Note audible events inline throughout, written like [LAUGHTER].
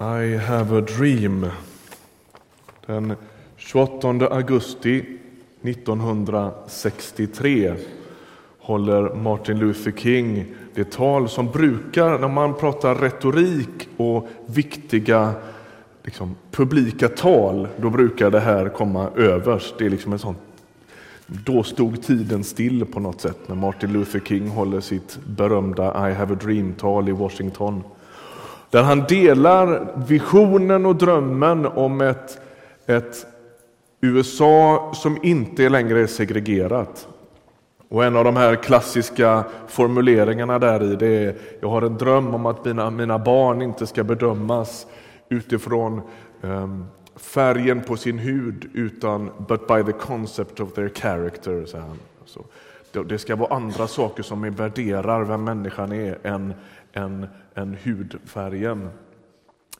I have a dream. Den 28 augusti 1963 håller Martin Luther King det tal som brukar, när man pratar retorik och viktiga liksom, publika tal, då brukar det här komma överst. Det är liksom en sån då stod tiden still på något sätt när Martin Luther King håller sitt berömda I have a dream-tal i Washington. Där han delar visionen och drömmen om ett, ett USA som inte längre är segregerat. Och en av de här klassiska formuleringarna där i det är Jag har en dröm om att mina, mina barn inte ska bedömas utifrån um, färgen på sin hud utan but by the concept of their character, Så han. Alltså, det ska vara andra saker som värderar vem människan är än, än, än hudfärgen.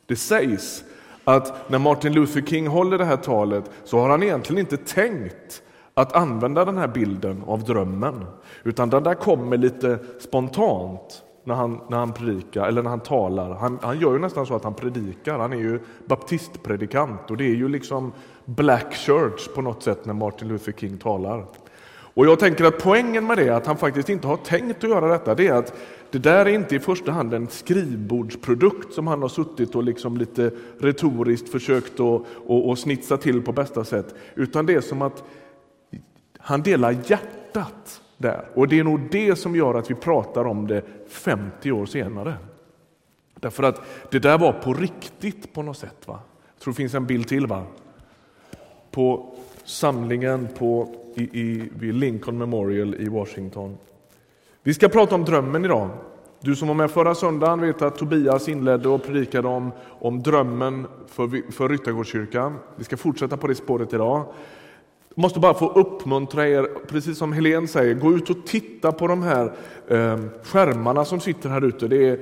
Det sägs att när Martin Luther King håller det här talet så har han egentligen inte tänkt att använda den här bilden av drömmen, utan den där kommer lite spontant när han, när han predikar, eller när han talar. Han, han gör ju nästan så att han predikar. Han är ju baptistpredikant och det är ju liksom Black Church på något sätt när Martin Luther King talar. Och jag tänker att poängen med det, att han faktiskt inte har tänkt att göra detta, det är att det där är inte i första hand en skrivbordsprodukt som han har suttit och liksom lite retoriskt försökt att och, och snitsa till på bästa sätt, utan det är som att han delar hjärtat där. Och det är nog det som gör att vi pratar om det 50 år senare. Därför att det där var på riktigt på något sätt. Va? Jag tror det finns en bild till. va? På samlingen på, i, i, vid Lincoln Memorial i Washington. Vi ska prata om drömmen idag. Du som var med förra söndagen vet att Tobias inledde och predikade om, om drömmen för, för Ryttargårdskyrkan. Vi ska fortsätta på det spåret idag måste bara få uppmuntra er, precis som Helene säger, gå ut och titta på de här eh, skärmarna som sitter här ute. Det är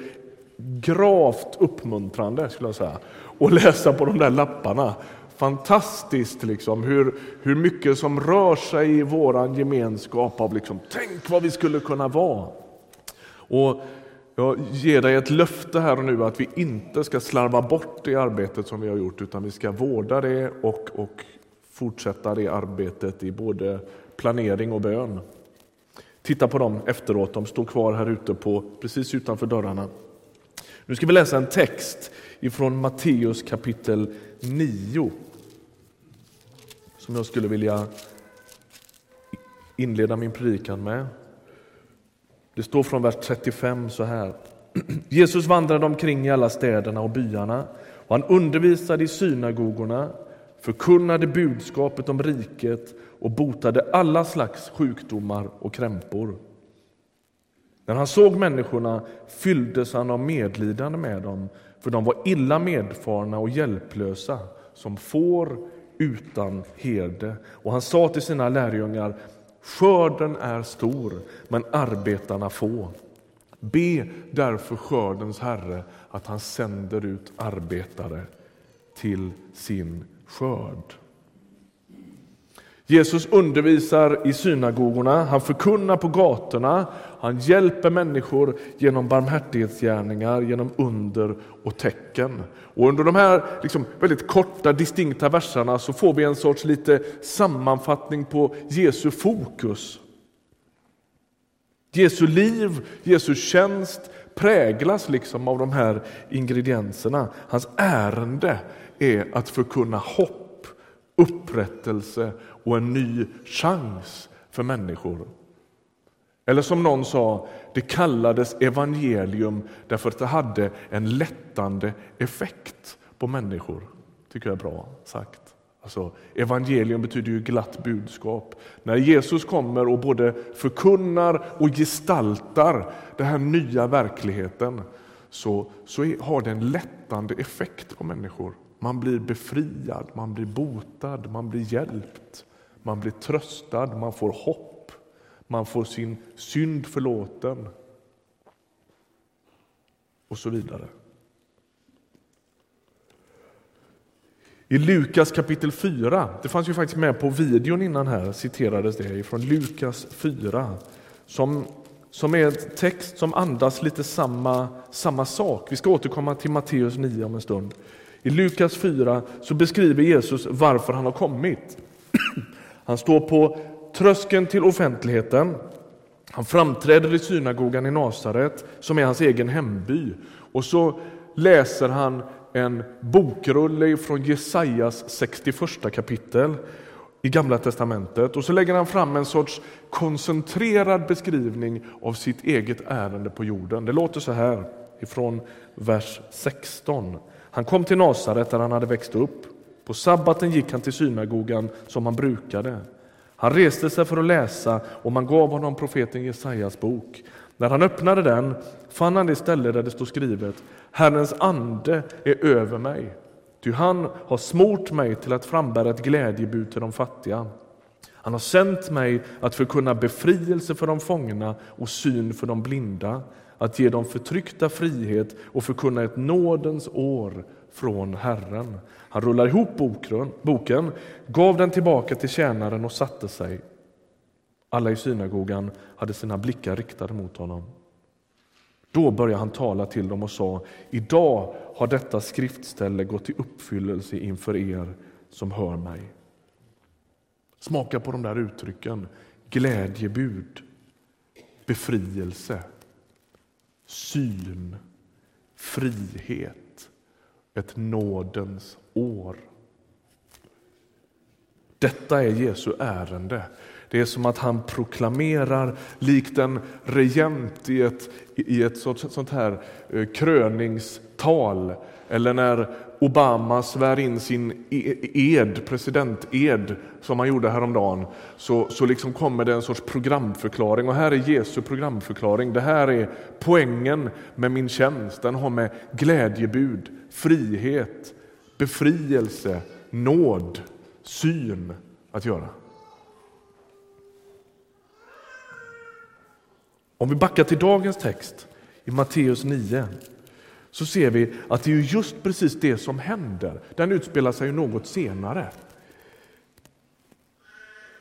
gravt uppmuntrande skulle jag säga. att läsa på de där lapparna. Fantastiskt liksom, hur, hur mycket som rör sig i vår gemenskap av liksom, tänk vad vi skulle kunna vara. Och jag ger dig ett löfte här och nu att vi inte ska slarva bort det arbetet som vi har gjort utan vi ska vårda det och, och fortsätta det arbetet i både planering och bön. Titta på dem efteråt, de står kvar här ute på, precis utanför dörrarna. Nu ska vi läsa en text ifrån Matteus kapitel 9 som jag skulle vilja inleda min predikan med. Det står från vers 35 så här. [CLEARS THROAT] Jesus vandrade omkring i alla städerna och byarna och han undervisade i synagogorna förkunnade budskapet om riket och botade alla slags sjukdomar och krämpor. När han såg människorna fylldes han av medlidande med dem, för de var illa medfarna och hjälplösa, som får utan herde. Och han sa till sina lärjungar, skörden är stor, men arbetarna få. Be därför skördens Herre att han sänder ut arbetare till sin skörd. Jesus undervisar i synagogorna, han förkunnar på gatorna, han hjälper människor genom barmhärtighetsgärningar, genom under och tecken. Och under de här liksom väldigt korta, distinkta verserna så får vi en sorts lite sammanfattning på Jesu fokus. Jesu liv, Jesu tjänst präglas liksom av de här ingredienserna. Hans ärende är att förkunna hopp, upprättelse och en ny chans för människor. Eller som någon sa, det kallades evangelium därför att det hade en lättande effekt på människor. tycker jag är bra sagt. Alltså, evangelium betyder ju glatt budskap. När Jesus kommer och både förkunnar och gestaltar den här nya verkligheten så, så har det en lättande effekt på människor. Man blir befriad, man blir botad, man blir hjälpt, man blir tröstad, man får hopp, man får sin synd förlåten och så vidare. I Lukas kapitel 4, det fanns ju faktiskt med på videon innan här, citerades det från Lukas 4, som som är en text som andas lite samma, samma sak. Vi ska återkomma till Matteus 9 om en stund. I Lukas 4 så beskriver Jesus varför han har kommit. [CLEARS THROAT] Han står på tröskeln till offentligheten. Han framträder i synagogan i Nasaret, som är hans egen hemby. Och så läser han en bokrulle från Jesajas 61 kapitel i Gamla testamentet och så lägger han fram en sorts koncentrerad beskrivning av sitt eget ärende på jorden. Det låter så här ifrån vers 16. Han kom till Nasaret där han hade växt upp. På sabbaten gick han till synagogan som han brukade. Han reste sig för att läsa och man gav honom profeten Jesajas bok. När han öppnade den fann han det ställe där det stod skrivet Herrens ande är över mig, ty han har smort mig till att frambära ett glädjebud till de fattiga. Han har sänt mig att förkunna befrielse för de fångna och syn för de blinda, att ge de förtryckta frihet och förkunna ett nådens år från Herren. Han rullade ihop boken, gav den tillbaka till tjänaren och satte sig. Alla i synagogan hade sina blickar riktade mot honom. Då började han tala till dem och sa, idag har detta skriftställe gått i uppfyllelse inför er som hör mig. Smaka på de där uttrycken. Glädjebud, befrielse, syn, frihet, ett nådens år. Detta är Jesu ärende. Det är som att han proklamerar, likt en regent i ett, i ett sånt här eh, kröningstal eller när Obama svär in sin e, ed, presidented, som han gjorde häromdagen, så, så liksom kommer det en sorts programförklaring. Och här är Jesu programförklaring. Det här är poängen med min tjänst. Den har med glädjebud, frihet, befrielse, nåd, syn att göra. Om vi backar till dagens text i Matteus 9 så ser vi att det är just precis det som händer. Den utspelar sig något senare.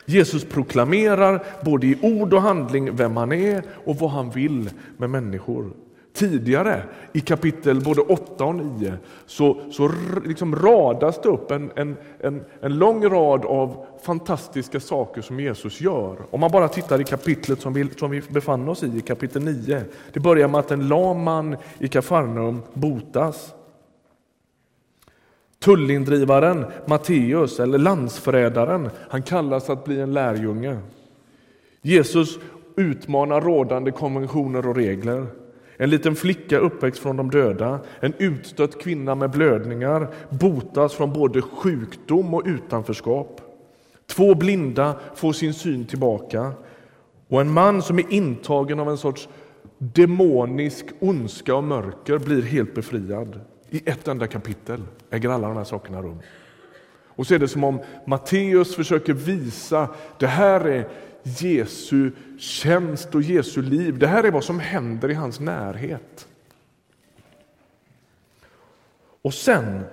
Jesus proklamerar både i ord och handling vem han är och vad han vill med människor. Tidigare i kapitel både 8 och 9 så, så liksom radas det upp en, en, en, en lång rad av fantastiska saker som Jesus gör. Om man bara tittar i kapitlet som vi, som vi befann oss i, i kapitel 9. Det börjar med att en lam man i Kafarnaum botas. Tullindrivaren Matteus, eller landsförrädaren, han kallas att bli en lärjunge. Jesus utmanar rådande konventioner och regler. En liten flicka uppväxt från de döda, en utstött kvinna med blödningar botas från både sjukdom och utanförskap. Två blinda får sin syn tillbaka och en man som är intagen av en sorts demonisk ondska och mörker blir helt befriad. I ett enda kapitel äger alla de här sakerna rum. Och så är det som om Matteus försöker visa det här är Jesu tjänst och Jesu liv. Det här är vad som händer i hans närhet. Och sen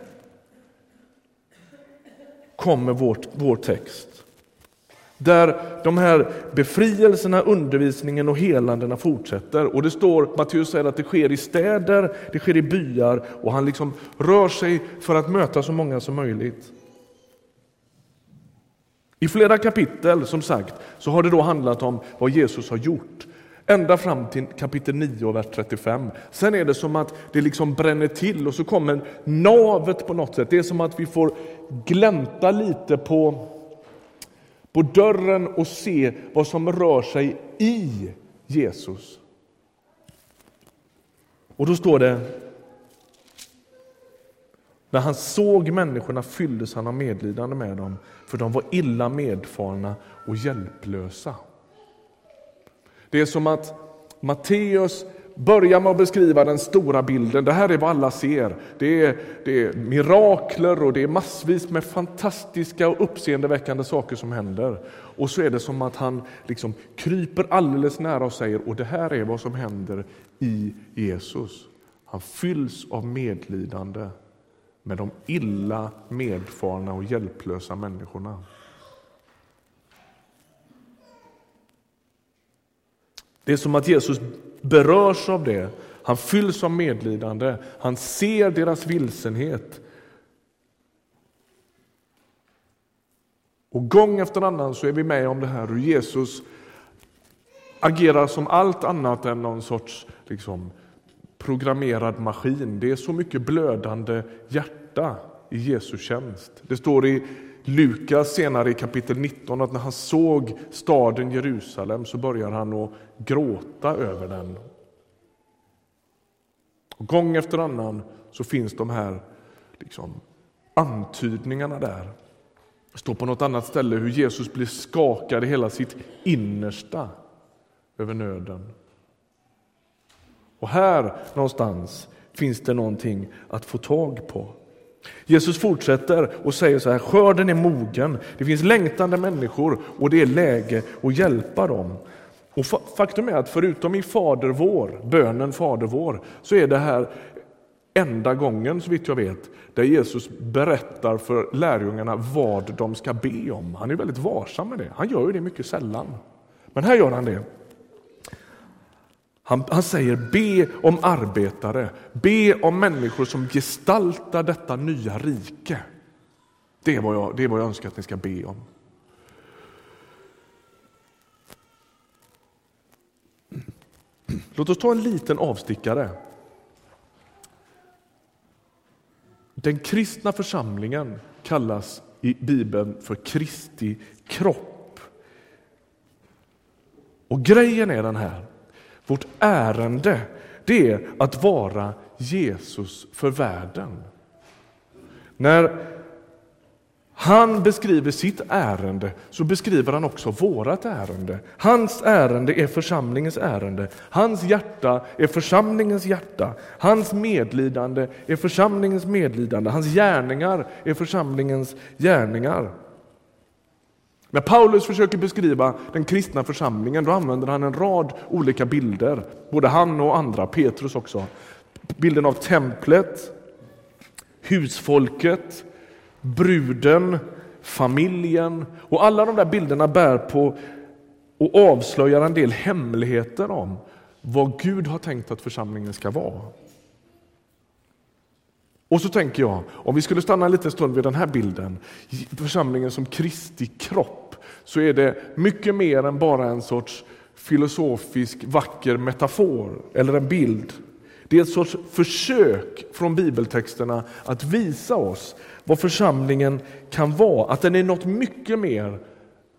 kommer vårt, vår text. Där de här befrielserna, undervisningen och helandena fortsätter. Och det står, Matteus säger att det sker i städer, det sker i byar och han liksom rör sig för att möta så många som möjligt. I flera kapitel som sagt så har det då handlat om vad Jesus har gjort. Ända fram till kapitel 9, vers 35. Sen är det som att det liksom bränner till och så kommer navet på något sätt. Det är som att vi får glänta lite på, på dörren och se vad som rör sig i Jesus. Och då står det när han såg människorna fylldes han av medlidande med dem, för de var illa medfarna och hjälplösa. Det är som att Matteus börjar med att beskriva den stora bilden. Det här är vad alla ser. Det är, det är mirakler och det är massvis med fantastiska och uppseendeväckande saker som händer. Och så är det som att han liksom kryper alldeles nära och säger och det här är vad som händer i Jesus. Han fylls av medlidande med de illa medfarna och hjälplösa människorna. Det är som att Jesus berörs av det. Han fylls av medlidande. Han ser deras vilsenhet. Och gång efter annan så är vi med om det här hur Jesus agerar som allt annat än någon sorts liksom, programmerad maskin. Det är så mycket blödande hjärta i Jesu tjänst. Det står i Lukas senare i kapitel 19 att när han såg staden Jerusalem så börjar han att gråta över den. Och gång efter annan så finns de här liksom, antydningarna där. Det står på något annat ställe hur Jesus blir skakad i hela sitt innersta över nöden. Och här någonstans finns det någonting att få tag på. Jesus fortsätter och säger så här, skörden är mogen, det finns längtande människor och det är läge att hjälpa dem. Och faktum är att förutom i Fader vår, bönen Fader vår, så är det här enda gången, så vitt jag vet, där Jesus berättar för lärjungarna vad de ska be om. Han är väldigt varsam med det. Han gör ju det mycket sällan. Men här gör han det. Han, han, säger be om arbetare, be om människor som gestaltar detta nya rike. Det är vad jag, det är vad jag önskar att ni ska be om. Låt oss ta en liten avstickare. Den kristna församlingen kallas i Bibeln för Kristi kropp. Och grejen är den här vårt ärende det är att vara Jesus för världen. När han beskriver sitt ärende så beskriver han också vårt ärende. Hans ärende är församlingens ärende. Hans hjärta är församlingens hjärta. Hans medlidande är församlingens medlidande. Hans gärningar är församlingens gärningar. När Paulus försöker beskriva den kristna församlingen då använder han en rad olika bilder. Både han och andra, Petrus också. Bilden av templet, husfolket, bruden, familjen. Och alla de där bilderna bär på och avslöjar en del hemligheter om vad Gud har tänkt att församlingen ska vara. Och så tänker jag, om vi skulle stanna en liten stund vid den här bilden, församlingen som Kristi kropp, så är det mycket mer än bara en sorts filosofisk vacker metafor eller en bild. Det är ett sorts försök från bibeltexterna att visa oss vad församlingen kan vara, att den är något mycket mer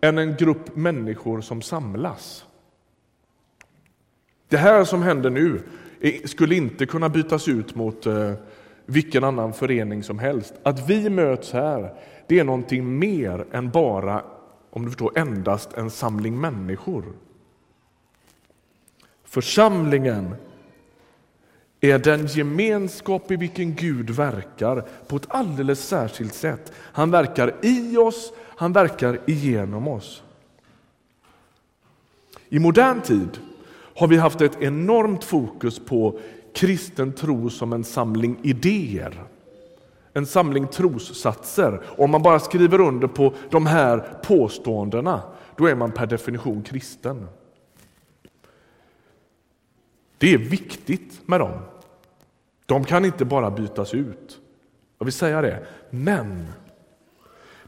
än en grupp människor som samlas. Det här som händer nu skulle inte kunna bytas ut mot eh, vilken annan förening som helst. Att vi möts här, det är någonting mer än bara, om du förstår, endast en samling människor. Församlingen är den gemenskap i vilken Gud verkar på ett alldeles särskilt sätt. Han verkar i oss, han verkar igenom oss. I modern tid har vi haft ett enormt fokus på kristen tro som en samling idéer. En samling trossatser. Om man bara skriver under på de här påståendena, då är man per definition kristen. Det är viktigt med dem. De kan inte bara bytas ut. Jag vill säga det. Men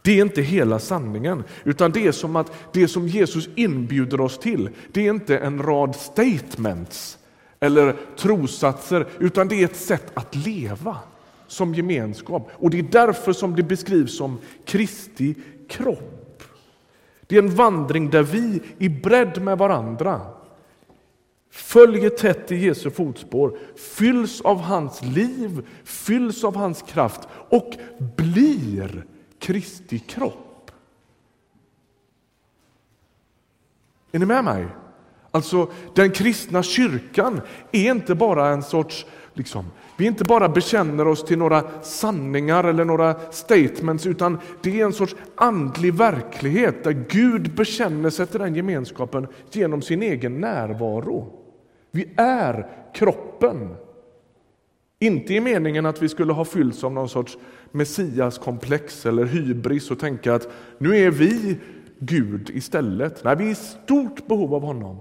det är inte hela sanningen, utan det är som att det som Jesus inbjuder oss till, det är inte en rad statements eller trossatser, utan det är ett sätt att leva som gemenskap. Och det är därför som det beskrivs som Kristi kropp. Det är en vandring där vi i bredd med varandra följer tätt i Jesu fotspår, fylls av hans liv, fylls av hans kraft och blir Kristi kropp. Är ni med mig? Alltså, den kristna kyrkan är inte bara en sorts Liksom. Vi inte bara bekänner oss till några sanningar eller några statements utan det är en sorts andlig verklighet där Gud bekänner sig till den gemenskapen genom sin egen närvaro. Vi är kroppen. Inte i meningen att vi skulle ha fyllts av någon sorts messiaskomplex eller hybris och tänka att nu är vi Gud istället. Nej, vi är i stort behov av honom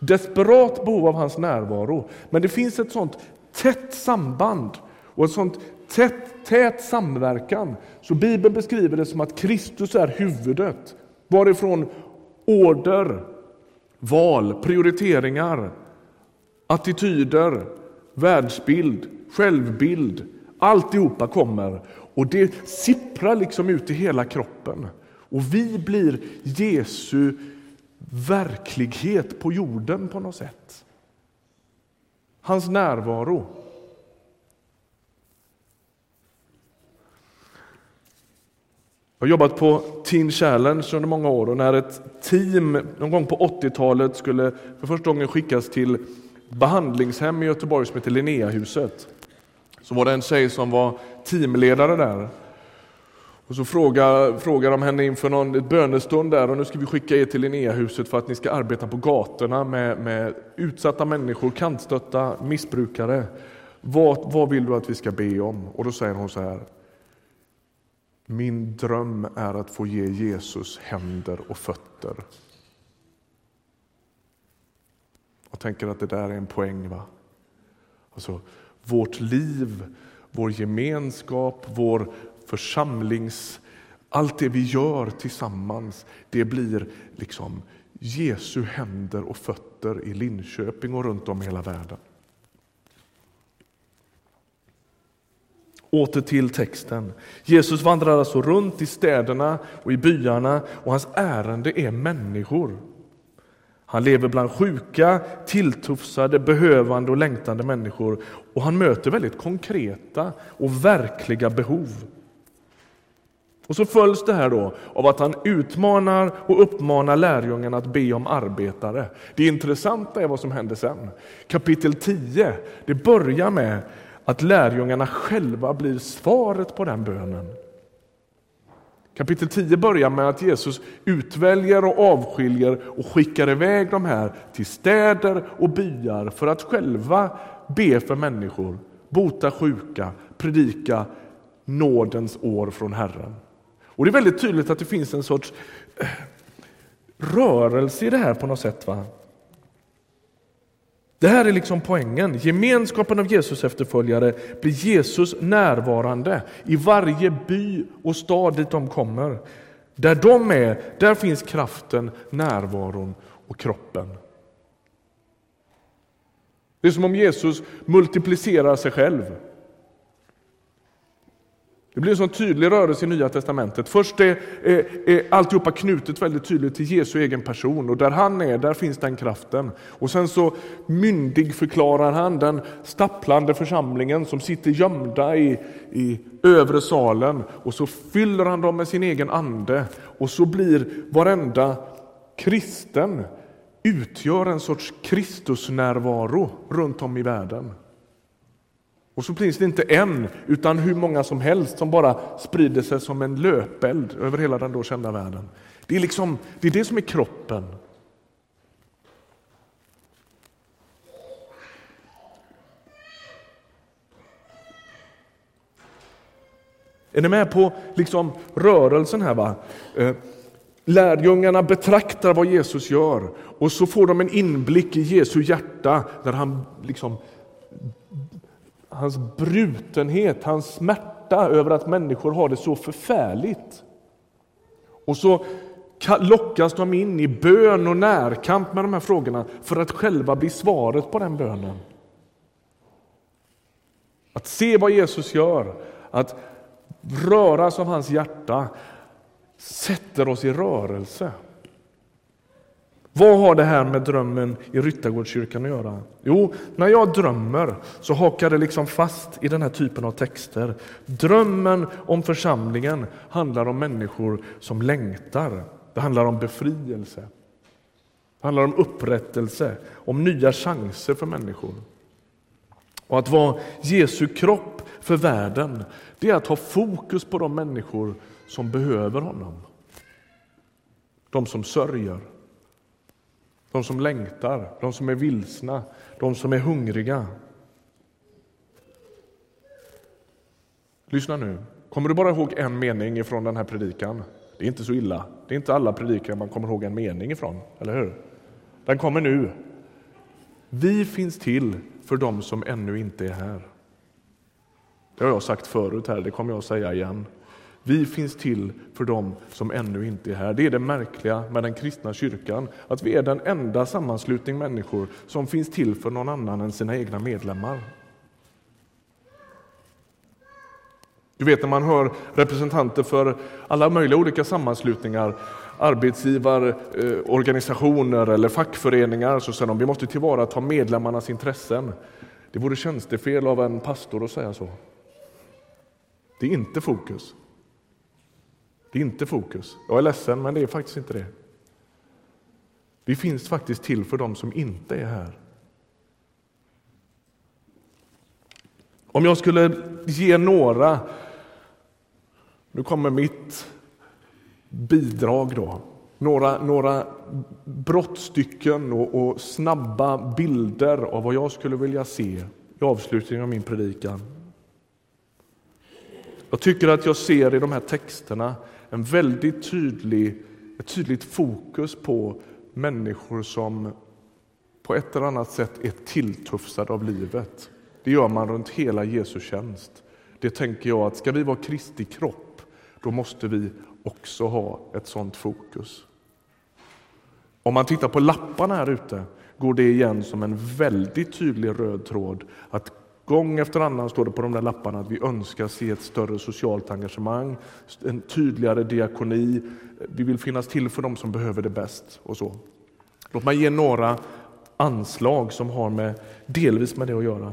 desperat behov av hans närvaro. Men det finns ett sånt tätt samband och ett sånt tätt, tät samverkan. Så Bibeln beskriver det som att Kristus är huvudet, varifrån order, val, prioriteringar, attityder, världsbild, självbild, alltihopa kommer. Och det sipprar liksom ut i hela kroppen. Och vi blir Jesu verklighet på jorden på något sätt. Hans närvaro. Jag har jobbat på Teen Challenge under många år och när ett team någon gång på 80-talet skulle för första gången skickas till behandlingshem i Göteborg som heter Linneahuset så var det en tjej som var teamledare där. Och så frågade, frågar de henne inför någon ett bönestund där och nu ska vi skicka er till Linneahuset för att ni ska arbeta på gatorna med, med utsatta människor, kantstötta, missbrukare. Vad, vad vill du att vi ska be om? Och då säger hon så här. Min dröm är att få ge Jesus händer och fötter. Jag tänker att det där är en poäng. va? Alltså, vårt liv, vår gemenskap, vår församlings... Allt det vi gör tillsammans, det blir liksom Jesu händer och fötter i Linköping och runt om i hela världen. Åter till texten. Jesus vandrar alltså runt i städerna och i byarna och hans ärende är människor. Han lever bland sjuka, tilltufsade, behövande och längtande människor och han möter väldigt konkreta och verkliga behov. Och så följs det här då av att han utmanar och uppmanar lärjungarna att be om arbetare. Det intressanta är vad som händer sen. Kapitel 10, det börjar med att lärjungarna själva blir svaret på den bönen. Kapitel 10 börjar med att Jesus utväljer och avskiljer och skickar iväg de här till städer och byar för att själva be för människor, bota sjuka, predika nådens år från Herren. Och Det är väldigt tydligt att det finns en sorts eh, rörelse i det här på något sätt. Va? Det här är liksom poängen. Gemenskapen av Jesus efterföljare blir Jesus närvarande i varje by och stad dit de kommer. Där de är, där finns kraften, närvaron och kroppen. Det är som om Jesus multiplicerar sig själv. Det blir en sån tydlig rörelse i Nya Testamentet. Först är, är, är alltihopa knutet väldigt tydligt till Jesu egen person och där han är, där finns den kraften. Och sen så myndig förklarar han den stapplande församlingen som sitter gömda i, i övre salen och så fyller han dem med sin egen ande och så blir varenda kristen utgör en sorts Kristusnärvaro runt om i världen. Och så finns det inte en, utan hur många som helst som bara sprider sig som en löpeld över hela den då kända världen. Det är, liksom, det, är det som är kroppen. Är ni med på liksom rörelsen här? va? Eh, lärjungarna betraktar vad Jesus gör och så får de en inblick i Jesu hjärta där han liksom hans brutenhet, hans smärta över att människor har det så förfärligt. Och så lockas de in i bön och närkamp med de här frågorna för att själva bli svaret på den bönen. Att se vad Jesus gör, att röras av hans hjärta sätter oss i rörelse. Vad har det här med drömmen i Ryttargårdskyrkan att göra? Jo, när jag drömmer så hakar det liksom fast i den här typen av texter. Drömmen om församlingen handlar om människor som längtar. Det handlar om befrielse. Det handlar om upprättelse, om nya chanser för människor. Och att vara Jesu kropp för världen, det är att ha fokus på de människor som behöver honom. De som sörjer, de som längtar, de som är vilsna, de som är hungriga. Lyssna nu. Kommer du bara ihåg en mening från den här predikan? Det är inte så illa. Det är inte alla predikare man kommer ihåg en mening ifrån, eller hur? Den kommer nu. Vi finns till för dem som ännu inte är här. Det har jag sagt förut här, det kommer jag att säga igen. Vi finns till för dem som ännu inte är här. Det är det märkliga med den kristna kyrkan, att vi är den enda sammanslutning människor som finns till för någon annan än sina egna medlemmar. Du vet när man hör representanter för alla möjliga olika sammanslutningar, arbetsgivarorganisationer eh, eller fackföreningar, så säger de vi måste tillvarata medlemmarnas intressen. Det vore tjänstefel av en pastor att säga så. Det är inte fokus. Det är inte fokus. Jag är ledsen, men det är faktiskt inte det. Vi finns faktiskt till för dem som inte är här. Om jag skulle ge några, nu kommer mitt bidrag då, några, några brottstycken och, och snabba bilder av vad jag skulle vilja se i avslutningen av min predikan. Jag tycker att jag ser i de här texterna en väldigt tydlig, ett tydligt fokus på människor som på ett eller annat sätt är tilltufsade av livet. Det gör man runt hela Jesu tjänst. Det tänker jag att ska vi vara Kristi kropp, då måste vi också ha ett sådant fokus. Om man tittar på lapparna här ute går det igen som en väldigt tydlig röd tråd att Gång efter annan står det på de där lapparna att vi önskar se ett större socialt engagemang, en tydligare diakoni. Vi vill finnas till för dem som behöver det bäst. och så. Låt mig ge några anslag som har med, delvis med det att göra.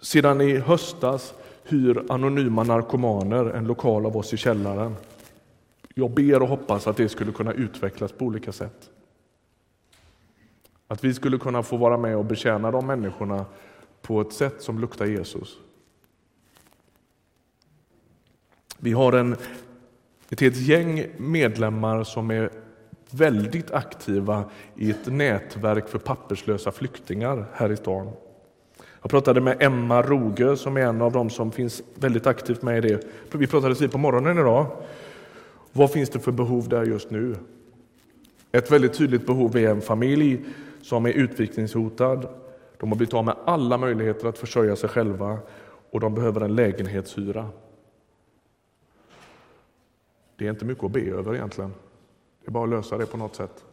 Sedan i höstas hyr Anonyma Narkomaner en lokal av oss i källaren. Jag ber och hoppas att det skulle kunna utvecklas på olika sätt. Att vi skulle kunna få vara med och betjäna de människorna på ett sätt som luktar Jesus. Vi har en, ett helt gäng medlemmar som är väldigt aktiva i ett nätverk för papperslösa flyktingar här i stan. Jag pratade med Emma Roge som är en av dem som finns väldigt aktivt med i det. Vi pratade vid på morgonen idag. Vad finns det för behov där just nu? Ett väldigt tydligt behov är en familj som är utvisningshotad de har blivit av med alla möjligheter att försörja sig själva och de behöver en lägenhetshyra. Det är inte mycket att be över egentligen. Det är bara att lösa det på något sätt.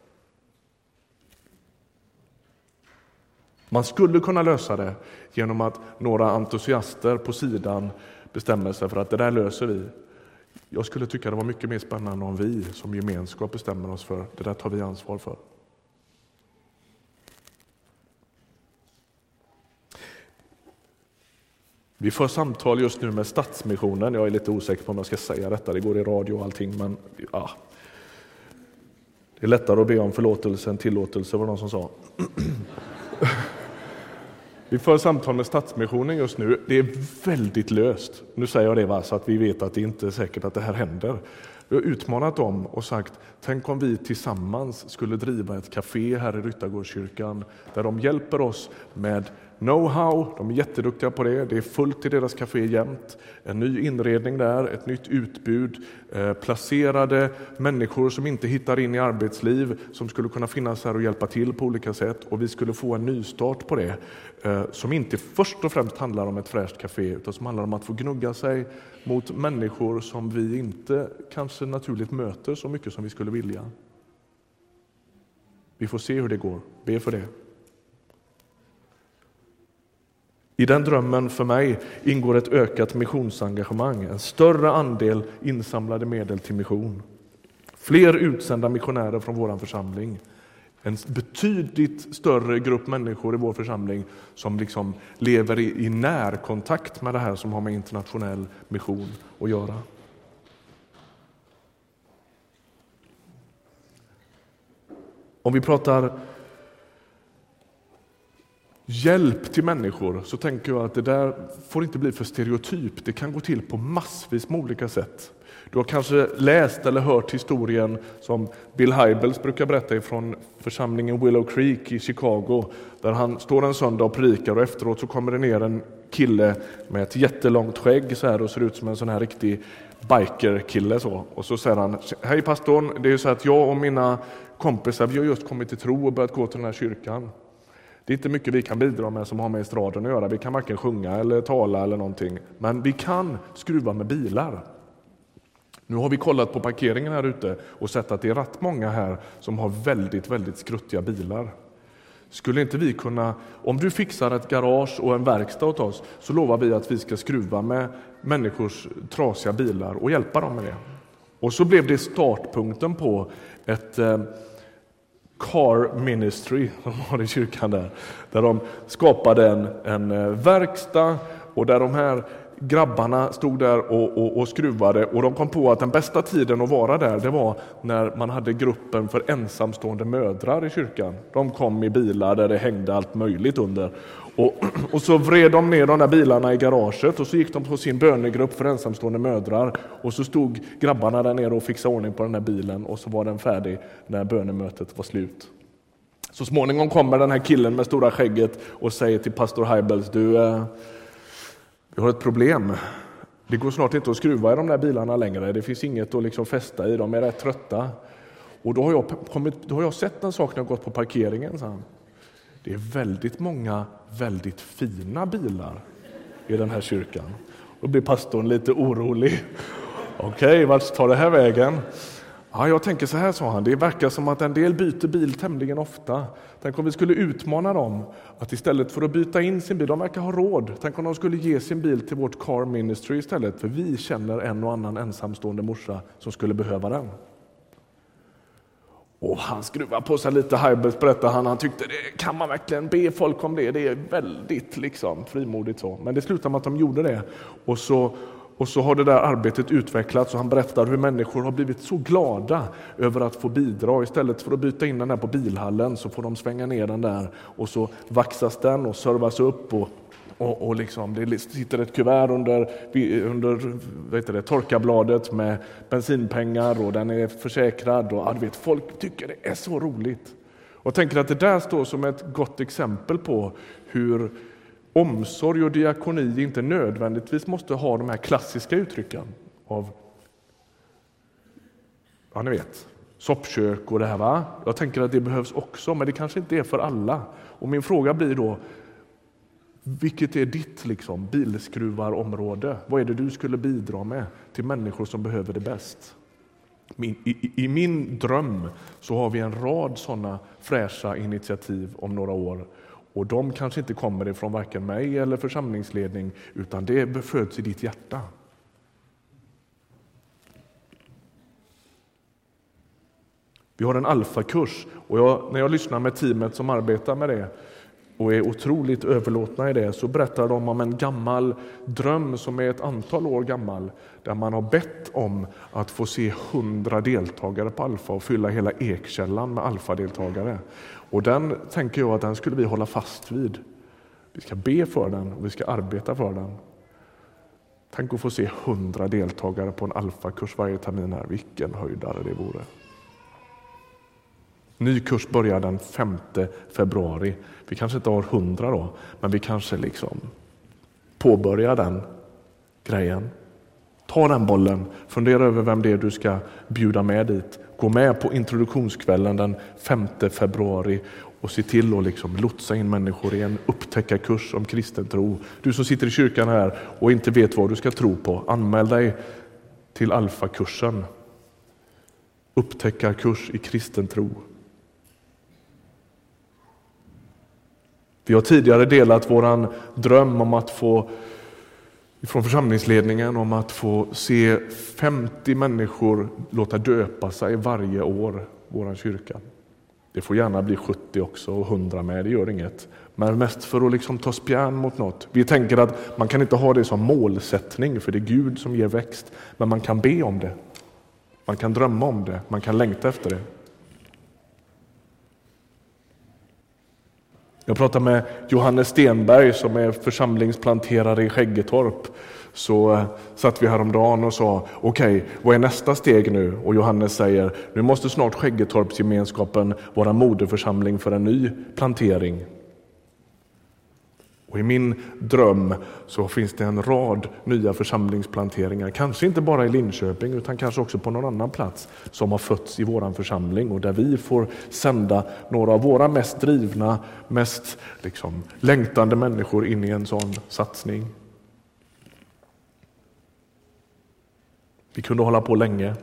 Man skulle kunna lösa det genom att några entusiaster på sidan bestämmer sig för att det där löser vi. Jag skulle tycka det var mycket mer spännande om vi som gemenskap bestämmer oss för det där tar vi ansvar för. Vi för samtal just nu med Stadsmissionen. Jag är lite osäker på om jag ska säga detta, det går i radio och allting, men ja. Det är lättare att be om förlåtelse än tillåtelse, var det någon som sa. Vi för samtal med Stadsmissionen just nu. Det är väldigt löst. Nu säger jag det va, så att vi vet att det inte är säkert att det här händer. Vi har utmanat dem och sagt, tänk om vi tillsammans skulle driva ett café här i Ryttargårdskyrkan där de hjälper oss med know-how, de är jätteduktiga på det, det är fullt i deras café jämt. En ny inredning där, ett nytt utbud, eh, placerade människor som inte hittar in i arbetsliv, som skulle kunna finnas här och hjälpa till på olika sätt och vi skulle få en nystart på det eh, som inte först och främst handlar om ett fräscht café utan som handlar om att få gnugga sig mot människor som vi inte kanske naturligt möter så mycket som vi skulle vilja. Vi får se hur det går, be för det. I den drömmen för mig ingår ett ökat missionsengagemang, en större andel insamlade medel till mission. Fler utsända missionärer från vår församling. En betydligt större grupp människor i vår församling som liksom lever i, i närkontakt med det här som har med internationell mission att göra. Om vi pratar hjälp till människor så tänker jag att det där får inte bli för stereotyp. Det kan gå till på massvis med olika sätt. Du har kanske läst eller hört historien som Bill Hybels brukar berätta ifrån församlingen Willow Creek i Chicago. Där han står en söndag och predikar och efteråt så kommer det ner en kille med ett jättelångt skägg så här och ser ut som en sån här riktig bikerkille. Så. Och så säger han, hej pastorn, det är så att jag och mina kompisar vi har just kommit till tro och börjat gå till den här kyrkan. Det är inte mycket vi kan bidra med som har med estraden att göra. Vi kan varken sjunga eller tala eller någonting. Men vi kan skruva med bilar. Nu har vi kollat på parkeringen här ute och sett att det är rätt många här som har väldigt, väldigt skruttiga bilar. Skulle inte vi kunna, om du fixar ett garage och en verkstad åt oss, så lovar vi att vi ska skruva med människors trasiga bilar och hjälpa dem med det. Och så blev det startpunkten på ett eh, Car Ministry [LAUGHS] som har i kyrkan där, där de skapade en, en eh, verkstad och där de här grabbarna stod där och, och, och, skruvade och de kom på att den bästa tiden att vara där det var när man hade gruppen för ensamstående mödrar i kyrkan. De kom i bilar där det hängde allt möjligt under. Och, [CLEARS THROAT] och så vred de ner de där bilarna i garaget och så gick de på sin bönegrupp för ensamstående mödrar och så stod grabbarna där nere och fixade ordning på den där bilen och så var den färdig när bönemötet var slut. Så småningom kommer den här killen med stora skägget och säger till pastor Heibels, du eh, vi har ett problem. Det går snart inte att skruva i de där bilarna längre. Det finns inget att liksom fästa i, de är rätt trötta. Och då har jag, kommit, då har jag sett en sak när jag gått på parkeringen, sa han. Det är väldigt många väldigt fina bilar i den här kyrkan. Då blir pastorn lite orolig. Okej, okay, vart tar det här vägen? Ja, jag tänker så här, sa han, det verkar som att en del byter bil tämligen ofta. Tänk om vi skulle utmana dem att istället för att byta in sin bil, de verkar ha råd, tänk om de skulle ge sin bil till vårt Car Ministry istället, för vi känner en och annan ensamstående morsa som skulle behöva den. Och han skruvade på sig lite, Heibels berättade han, han tyckte det kan man verkligen be folk om det, det är väldigt liksom frimodigt så. Men det slutade med att de gjorde det. Och så och så har det där arbetet utvecklats och han berättar hur människor har blivit så glada över att få bidra. Istället för att byta in den här på bilhallen så får de svänga ner den där och så vaxas den och servas upp och och, och liksom, det sitter ett kuvert under, under vet det, torkabladet med bensinpengar och den är försäkrad. Och, ja, vet, folk tycker det är så roligt. Och tänker att det där står som ett gott exempel på hur omsorg och diakoni inte nödvändigtvis måste ha de här klassiska uttrycken av, ja ni vet, soppkök och det här. Va? Jag tänker att det behövs också, men det kanske inte är för alla. Och min fråga blir då, vilket är ditt liksom, bilskruvarområde? Vad är det du skulle bidra med till människor som behöver det bäst? Min, i, I min dröm så har vi en rad sådana fräscha initiativ om några år och de kanske inte kommer ifrån varken mig eller församlingsledning, utan det föds i ditt hjärta. Vi har en alfakurs och jag, när jag lyssnar med teamet som arbetar med det och är otroligt överlåtna i det så berättar de om en gammal dröm som är ett antal år gammal där man har bett om att få se hundra deltagare på Alfa och fylla hela Ekkällan med Alfa-deltagare. Och den tänker jag att den skulle vi hålla fast vid. Vi ska be för den och vi ska arbeta för den. Tänk att få se hundra deltagare på en Alfa-kurs varje termin här. Vilken höjdare det vore. Ny kurs börjar den 5 februari. Vi kanske inte har hundra då, men vi kanske liksom påbörjar den grejen. Ta den bollen, fundera över vem det är du ska bjuda med dit. Gå med på introduktionskvällen den 5 februari och se till att liksom lotsa in människor i en upptäckarkurs om kristen tro. Du som sitter i kyrkan här och inte vet vad du ska tro på, anmäl dig till Alfa-kursen. Upptäckarkurs i kristen tro. Vi har tidigare delat våran dröm om att få från församlingsledningen om att få se 50 människor låta döpa sig varje år, vår kyrka. Det får gärna bli 70 också och 100 med, det gör inget. Men mest för att liksom ta spjärn mot något. Vi tänker att man kan inte ha det som målsättning, för det är Gud som ger växt. Men man kan be om det. Man kan drömma om det, man kan längta efter det. Jag pratade med Johannes Stenberg som är församlingsplanterare i Skäggetorp. Så eh, satt vi häromdagen och sa, okej, okay, vad är nästa steg nu? Och Johannes säger, nu måste snart Skäggetorpsgemenskapen vara moderförsamling för en ny plantering. Och I min dröm så finns det en rad nya församlingsplanteringar, kanske inte bara i Linköping utan kanske också på någon annan plats som har fötts i vår församling och där vi får sända några av våra mest drivna, mest liksom, längtande människor in i en sån satsning. Vi kunde hålla på länge.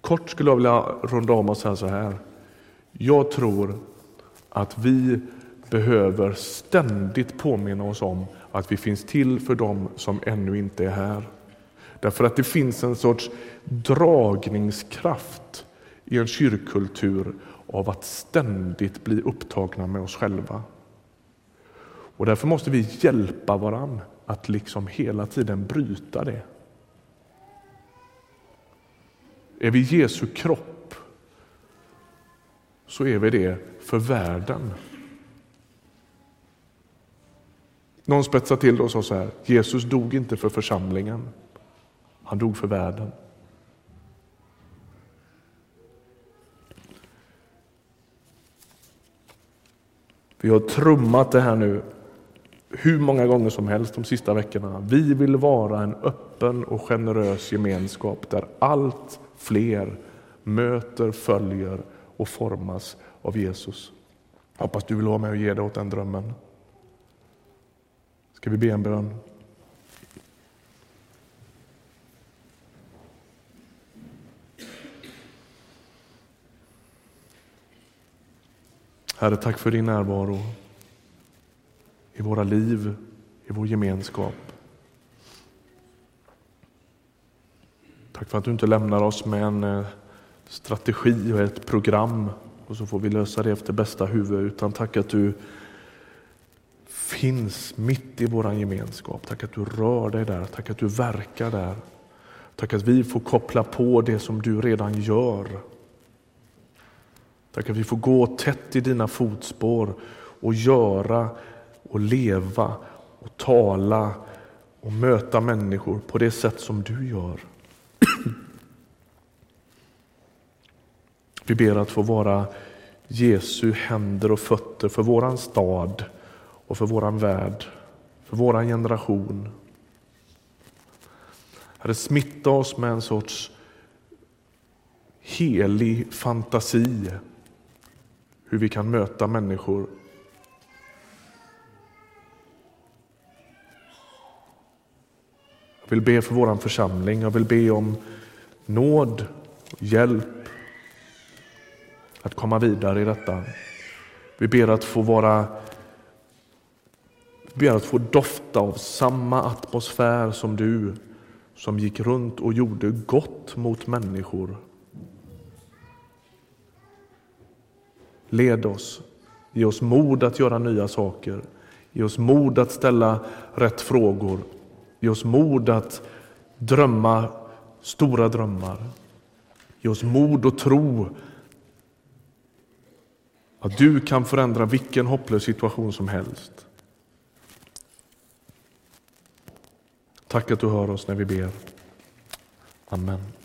Kort skulle jag vilja runda om och säga så här. Jag tror att vi behöver ständigt påminna oss om att vi finns till för dem som ännu inte är här. Därför att det finns en sorts dragningskraft i en kyrkkultur av att ständigt bli upptagna med oss själva. Och därför måste vi hjälpa varann att liksom hela tiden bryta det. Är vi Jesu kropp så är vi det för världen. Någon spetsar till det och sa så här, Jesus dog inte för församlingen, han dog för världen. Vi har trummat det här nu hur många gånger som helst de sista veckorna. Vi vill vara en öppen och generös gemenskap där allt fler möter, följer och formas av Jesus. Hoppas du vill vara med och ge dig åt den drömmen. Ska vi be en bön? Herre, tack för din närvaro i våra liv, i vår gemenskap. Tack för att du inte lämnar oss med en eh, strategi och ett program och så får vi lösa det efter bästa huvud. Utan tack att du finns mitt i vår gemenskap. Tack att du rör dig där, tack att du verkar där. Tack att vi får koppla på det som du redan gör. Tack att vi får gå tätt i dina fotspår och göra och leva och tala och möta människor på det sätt som du gör. Vi ber att få vara Jesu händer och fötter för våran stad och för våran värld, för våran generation. Herre, smitta oss med en sorts helig fantasi hur vi kan möta människor Jag vill be för vår församling. Jag vill be om nåd, hjälp att komma vidare i detta. Vi ber att få vara vi ber att få dofta av samma atmosfär som du som gick runt och gjorde gott mot människor. Led oss, ge oss mod att göra nya saker, ge oss mod att ställa rätt frågor Ge oss mod att drömma stora drömmar. Ge oss mod och tro att du kan förändra vilken hopplös situation som helst. Tack att du hör oss när vi ber. Amen.